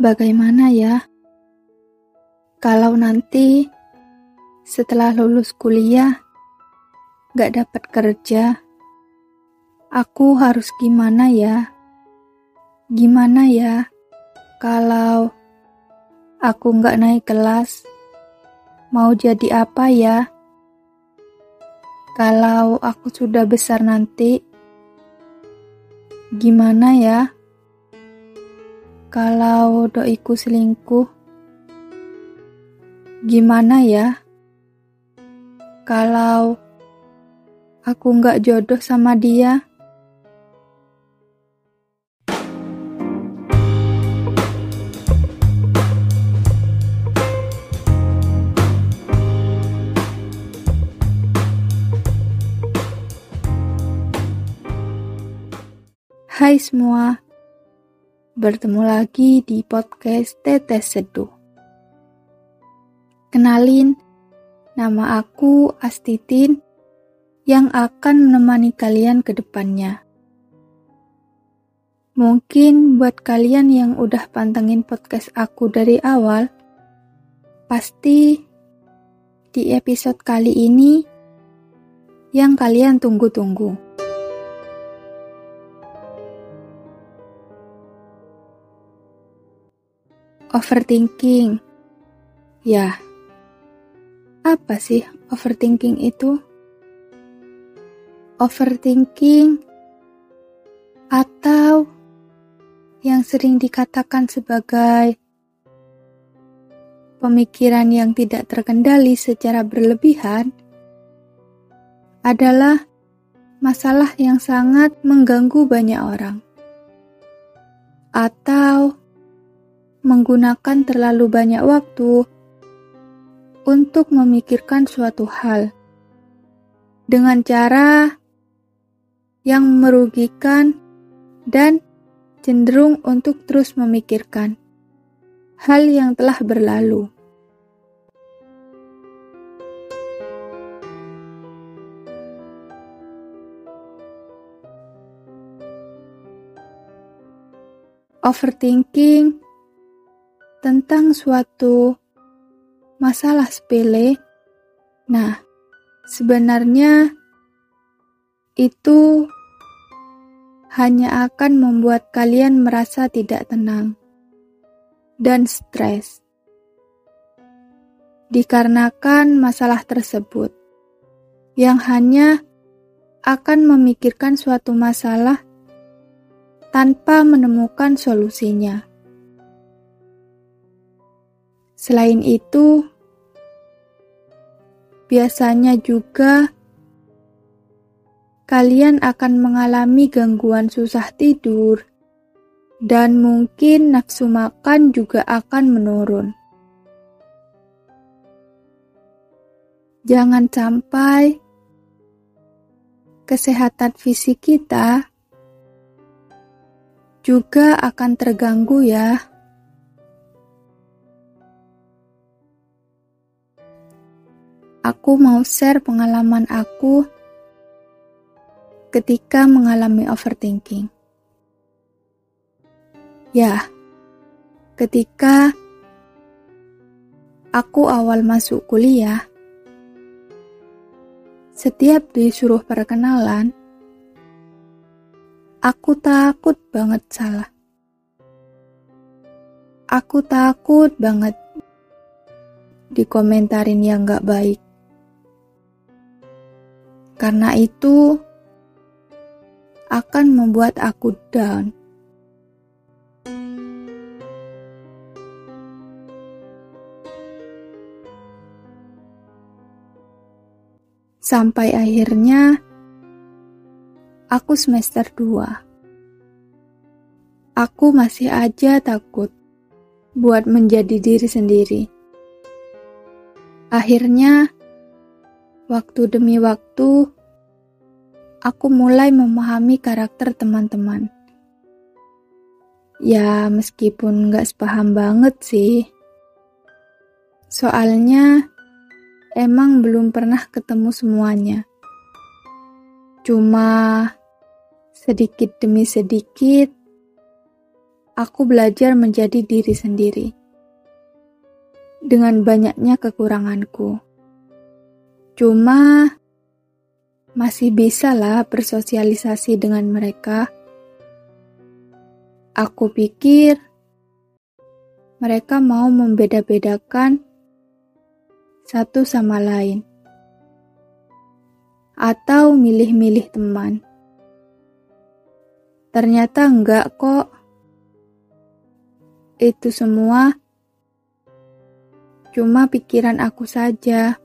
Bagaimana ya kalau nanti setelah lulus kuliah gak dapat kerja? Aku harus gimana ya? Gimana ya kalau aku gak naik kelas? Mau jadi apa ya? Kalau aku sudah besar nanti, gimana ya? Kalau doiku selingkuh, gimana ya? Kalau aku nggak jodoh sama dia, Hai semua, bertemu lagi di podcast Tetes Seduh. Kenalin, nama aku Astitin yang akan menemani kalian ke depannya. Mungkin buat kalian yang udah pantengin podcast aku dari awal, pasti di episode kali ini yang kalian tunggu-tunggu. Overthinking. Ya, apa sih overthinking itu? Overthinking atau yang sering dikatakan sebagai pemikiran yang tidak terkendali secara berlebihan adalah masalah yang sangat mengganggu banyak orang, atau menggunakan terlalu banyak waktu untuk memikirkan suatu hal dengan cara yang merugikan dan cenderung untuk terus memikirkan hal yang telah berlalu. Overthinking tentang suatu masalah sepele. Nah, sebenarnya itu hanya akan membuat kalian merasa tidak tenang dan stres. Dikarenakan masalah tersebut yang hanya akan memikirkan suatu masalah tanpa menemukan solusinya. Selain itu, biasanya juga kalian akan mengalami gangguan susah tidur, dan mungkin nafsu makan juga akan menurun. Jangan sampai kesehatan fisik kita juga akan terganggu, ya. Aku mau share pengalaman aku ketika mengalami overthinking. Ya, ketika aku awal masuk kuliah, setiap disuruh perkenalan, aku takut banget salah. Aku takut banget dikomentarin yang gak baik. Karena itu akan membuat aku down. Sampai akhirnya aku semester 2. Aku masih aja takut buat menjadi diri sendiri. Akhirnya Waktu demi waktu, aku mulai memahami karakter teman-teman. Ya, meskipun gak sepaham banget sih. Soalnya, emang belum pernah ketemu semuanya. Cuma sedikit demi sedikit, aku belajar menjadi diri sendiri. Dengan banyaknya kekuranganku. Cuma masih bisa lah bersosialisasi dengan mereka. Aku pikir mereka mau membeda-bedakan satu sama lain, atau milih-milih teman. Ternyata enggak kok. Itu semua cuma pikiran aku saja.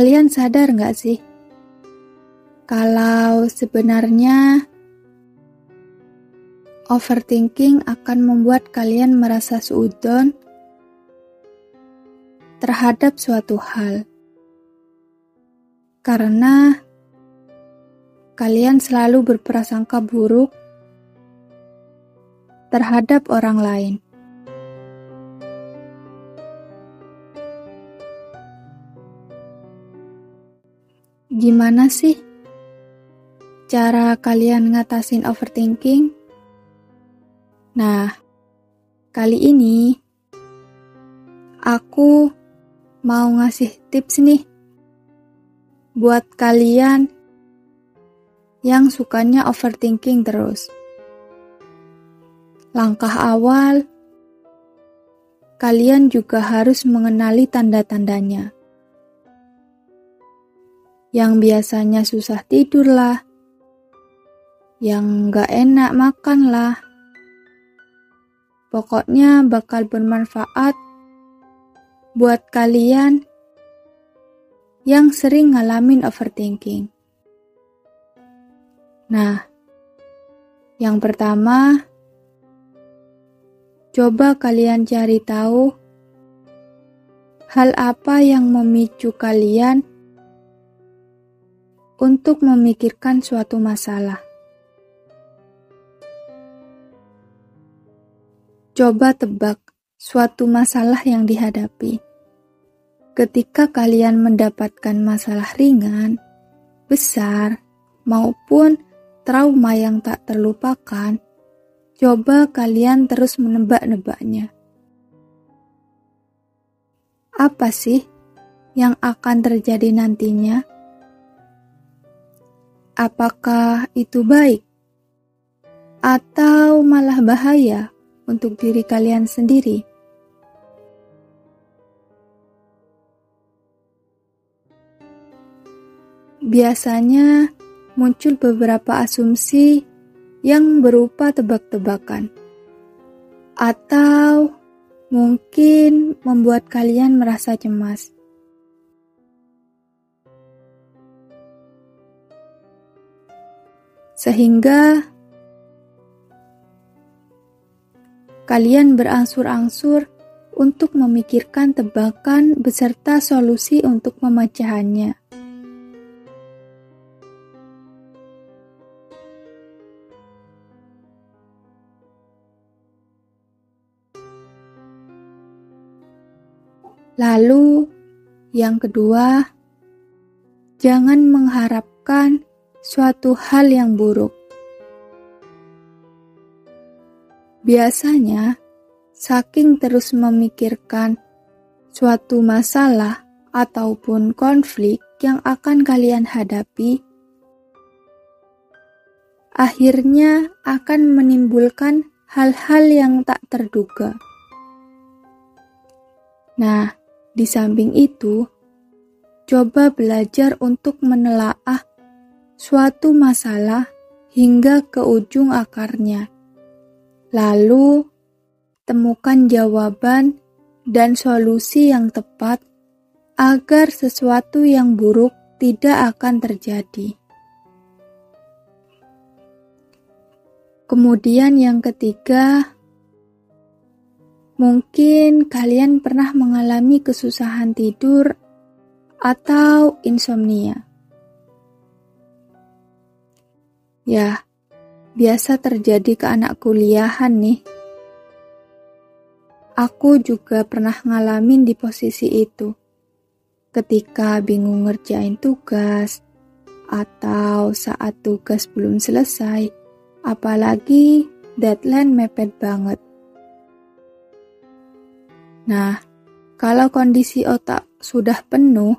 Kalian sadar nggak sih? Kalau sebenarnya overthinking akan membuat kalian merasa seudon terhadap suatu hal. Karena kalian selalu berprasangka buruk terhadap orang lain. Gimana sih cara kalian ngatasin overthinking? Nah, kali ini aku mau ngasih tips nih buat kalian yang sukanya overthinking terus. Langkah awal, kalian juga harus mengenali tanda-tandanya yang biasanya susah tidur lah, yang gak enak makan lah. Pokoknya bakal bermanfaat buat kalian yang sering ngalamin overthinking. Nah, yang pertama, coba kalian cari tahu hal apa yang memicu kalian untuk memikirkan suatu masalah. Coba tebak suatu masalah yang dihadapi. Ketika kalian mendapatkan masalah ringan, besar, maupun trauma yang tak terlupakan, coba kalian terus menebak-nebaknya. Apa sih yang akan terjadi nantinya? Apakah itu baik atau malah bahaya untuk diri kalian sendiri? Biasanya muncul beberapa asumsi yang berupa tebak-tebakan, atau mungkin membuat kalian merasa cemas. Sehingga kalian berangsur-angsur untuk memikirkan tebakan beserta solusi untuk memecahannya. Lalu, yang kedua, jangan mengharapkan suatu hal yang buruk. Biasanya, saking terus memikirkan suatu masalah ataupun konflik yang akan kalian hadapi, akhirnya akan menimbulkan hal-hal yang tak terduga. Nah, di samping itu, coba belajar untuk menelaah suatu masalah hingga ke ujung akarnya. Lalu, temukan jawaban dan solusi yang tepat agar sesuatu yang buruk tidak akan terjadi. Kemudian, yang ketiga, mungkin kalian pernah mengalami kesusahan tidur atau insomnia. Ya, biasa terjadi ke anak kuliahan nih. aku juga pernah ngalamin di posisi itu. Ketika bingung ngerjain tugas, atau saat tugas belum selesai, apalagi deadline mepet banget. Nah, kalau kondisi otak sudah penuh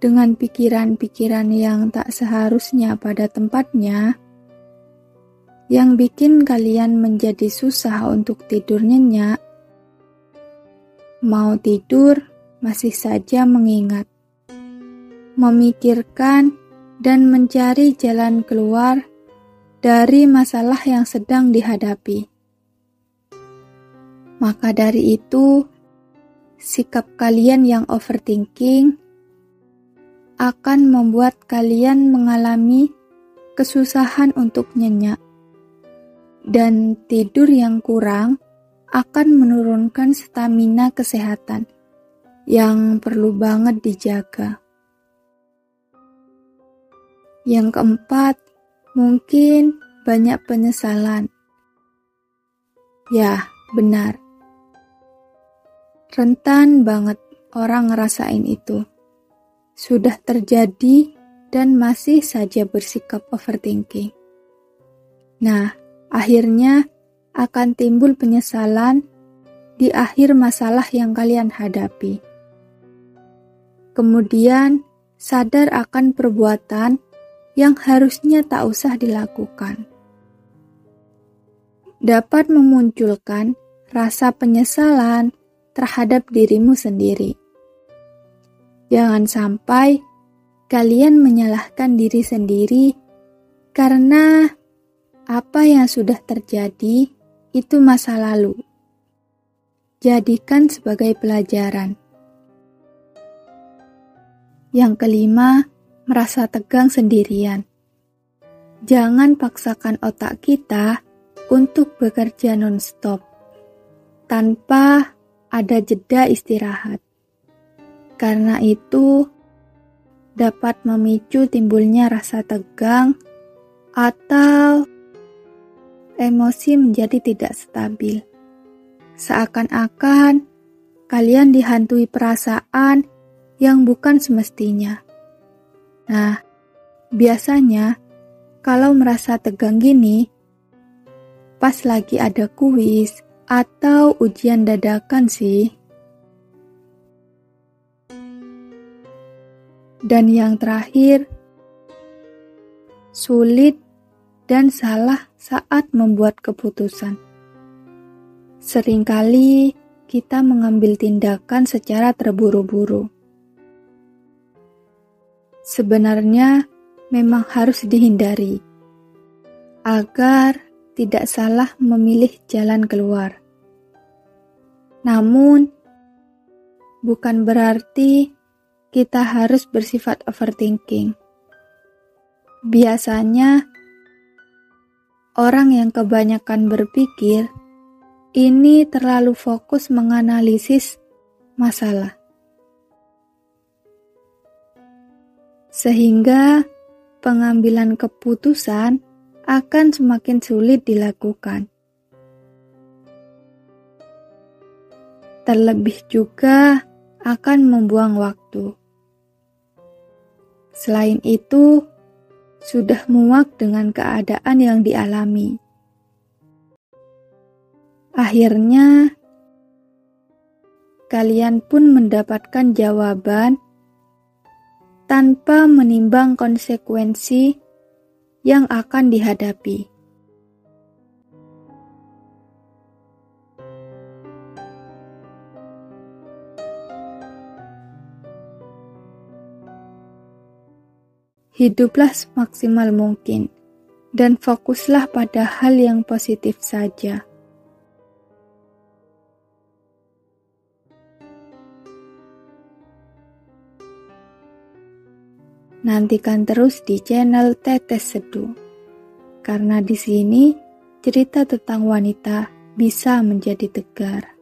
dengan pikiran-pikiran yang tak seharusnya pada tempatnya, yang bikin kalian menjadi susah untuk tidur nyenyak. Mau tidur, masih saja mengingat, memikirkan, dan mencari jalan keluar dari masalah yang sedang dihadapi. Maka dari itu, sikap kalian yang overthinking akan membuat kalian mengalami kesusahan untuk nyenyak dan tidur yang kurang akan menurunkan stamina kesehatan yang perlu banget dijaga. Yang keempat, mungkin banyak penyesalan. Ya, benar. Rentan banget orang ngerasain itu. Sudah terjadi dan masih saja bersikap overthinking. Nah, Akhirnya akan timbul penyesalan di akhir masalah yang kalian hadapi. Kemudian sadar akan perbuatan yang harusnya tak usah dilakukan. Dapat memunculkan rasa penyesalan terhadap dirimu sendiri. Jangan sampai kalian menyalahkan diri sendiri karena apa yang sudah terjadi itu masa lalu. Jadikan sebagai pelajaran. Yang kelima, merasa tegang sendirian. Jangan paksakan otak kita untuk bekerja non-stop tanpa ada jeda istirahat. Karena itu dapat memicu timbulnya rasa tegang atau emosi menjadi tidak stabil. Seakan-akan kalian dihantui perasaan yang bukan semestinya. Nah, biasanya kalau merasa tegang gini, pas lagi ada kuis atau ujian dadakan sih. Dan yang terakhir, sulit dan salah saat membuat keputusan. Seringkali kita mengambil tindakan secara terburu-buru. Sebenarnya memang harus dihindari agar tidak salah memilih jalan keluar. Namun, bukan berarti kita harus bersifat overthinking. Biasanya, Orang yang kebanyakan berpikir ini terlalu fokus menganalisis masalah, sehingga pengambilan keputusan akan semakin sulit dilakukan. Terlebih juga akan membuang waktu. Selain itu, sudah muak dengan keadaan yang dialami. Akhirnya, kalian pun mendapatkan jawaban tanpa menimbang konsekuensi yang akan dihadapi. Hiduplah semaksimal mungkin dan fokuslah pada hal yang positif saja. Nantikan terus di channel Tetes Seduh. Karena di sini cerita tentang wanita bisa menjadi tegar.